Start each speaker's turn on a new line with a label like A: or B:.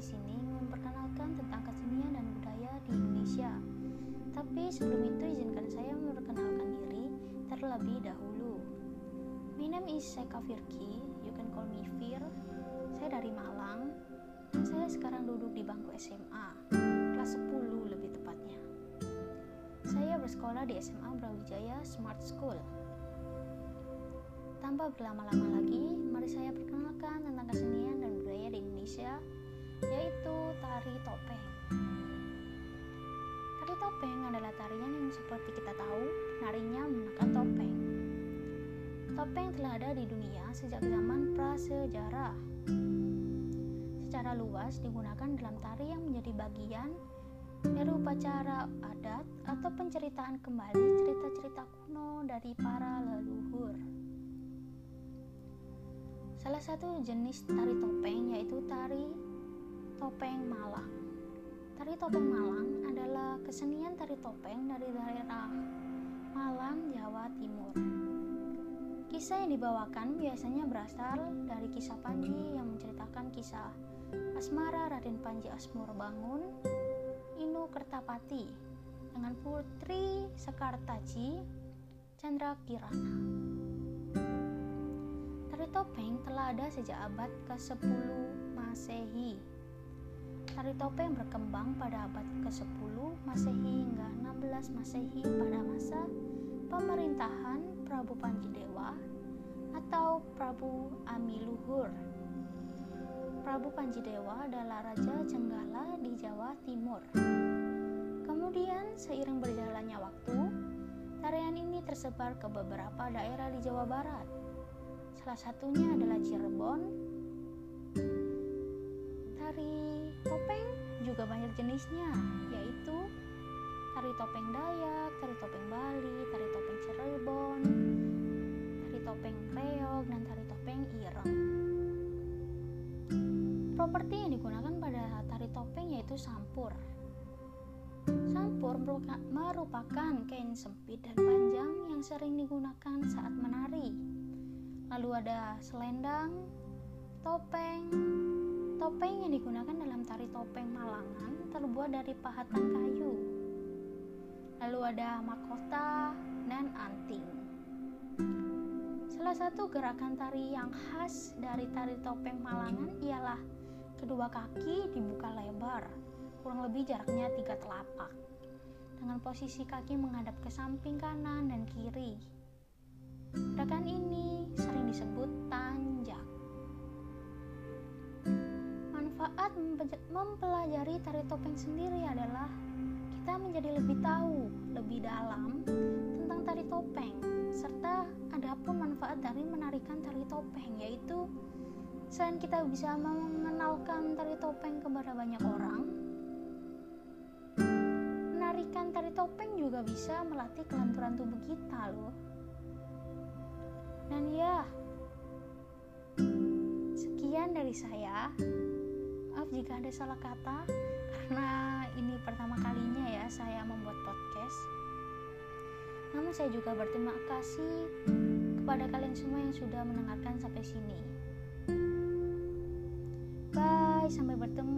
A: di sini memperkenalkan tentang kesenian dan budaya di Indonesia. Tapi sebelum itu izinkan saya memperkenalkan diri terlebih dahulu. My name is Seka Firki, you can call me Fir. Saya dari Malang dan saya sekarang duduk di bangku SMA, kelas 10 lebih tepatnya. Saya bersekolah di SMA Brawijaya Smart School. Tanpa berlama-lama lagi, mari saya perkenalkan narinya menggunakan topeng. Topeng telah ada di dunia sejak zaman prasejarah. Secara luas digunakan dalam tari yang menjadi bagian dari upacara adat atau penceritaan kembali cerita-cerita kuno dari para leluhur. Salah satu jenis tari topeng yaitu tari topeng Malang. Tari topeng Malang adalah kesenian tari topeng dari daerah Malang, Jawa Timur. Kisah yang dibawakan biasanya berasal dari kisah Panji yang menceritakan kisah asmara Raden Panji Asmur Bangun, Inu Kertapati dengan Putri Sekartaji Chandra Kirana topeng telah ada sejak abad ke-10 Masehi. Tari topeng berkembang pada abad ke-10 Masehi hingga 16 Masehi pada masa pemerintahan Prabu Panjidewa atau Prabu Amiluhur. Prabu Panjidewa adalah Raja Jenggala di Jawa Timur. Kemudian seiring berjalannya waktu, tarian ini tersebar ke beberapa daerah di Jawa Barat Salah satunya adalah Cirebon. Juga banyak jenisnya, yaitu tari topeng Dayak, tari topeng Bali, tari topeng Cirebon, tari topeng Reog, dan tari topeng Ireng. Properti yang digunakan pada tari topeng yaitu sampur. Sampur merupakan kain sempit dan panjang yang sering digunakan saat menari lalu ada selendang, topeng. Topeng yang digunakan dalam tari topeng Malangan terbuat dari pahatan kayu. Lalu ada mahkota dan anting. Salah satu gerakan tari yang khas dari tari topeng Malangan ialah kedua kaki dibuka lebar, kurang lebih jaraknya tiga telapak, dengan posisi kaki menghadap ke samping kanan dan kiri. Gerakan ini sering disebut tanjak. Manfaat mempelajari tari topeng sendiri adalah kita menjadi lebih tahu lebih dalam tentang tari topeng serta ada pun manfaat dari menarikan tari topeng yaitu selain kita bisa mengenalkan tari topeng kepada banyak orang menarikan tari topeng juga bisa melatih kelenturan tubuh kita loh dan ya, sekian dari saya. Ada salah kata, karena ini pertama kalinya ya saya membuat podcast. Namun saya juga berterima kasih kepada kalian semua yang sudah mendengarkan sampai sini. Bye, sampai bertemu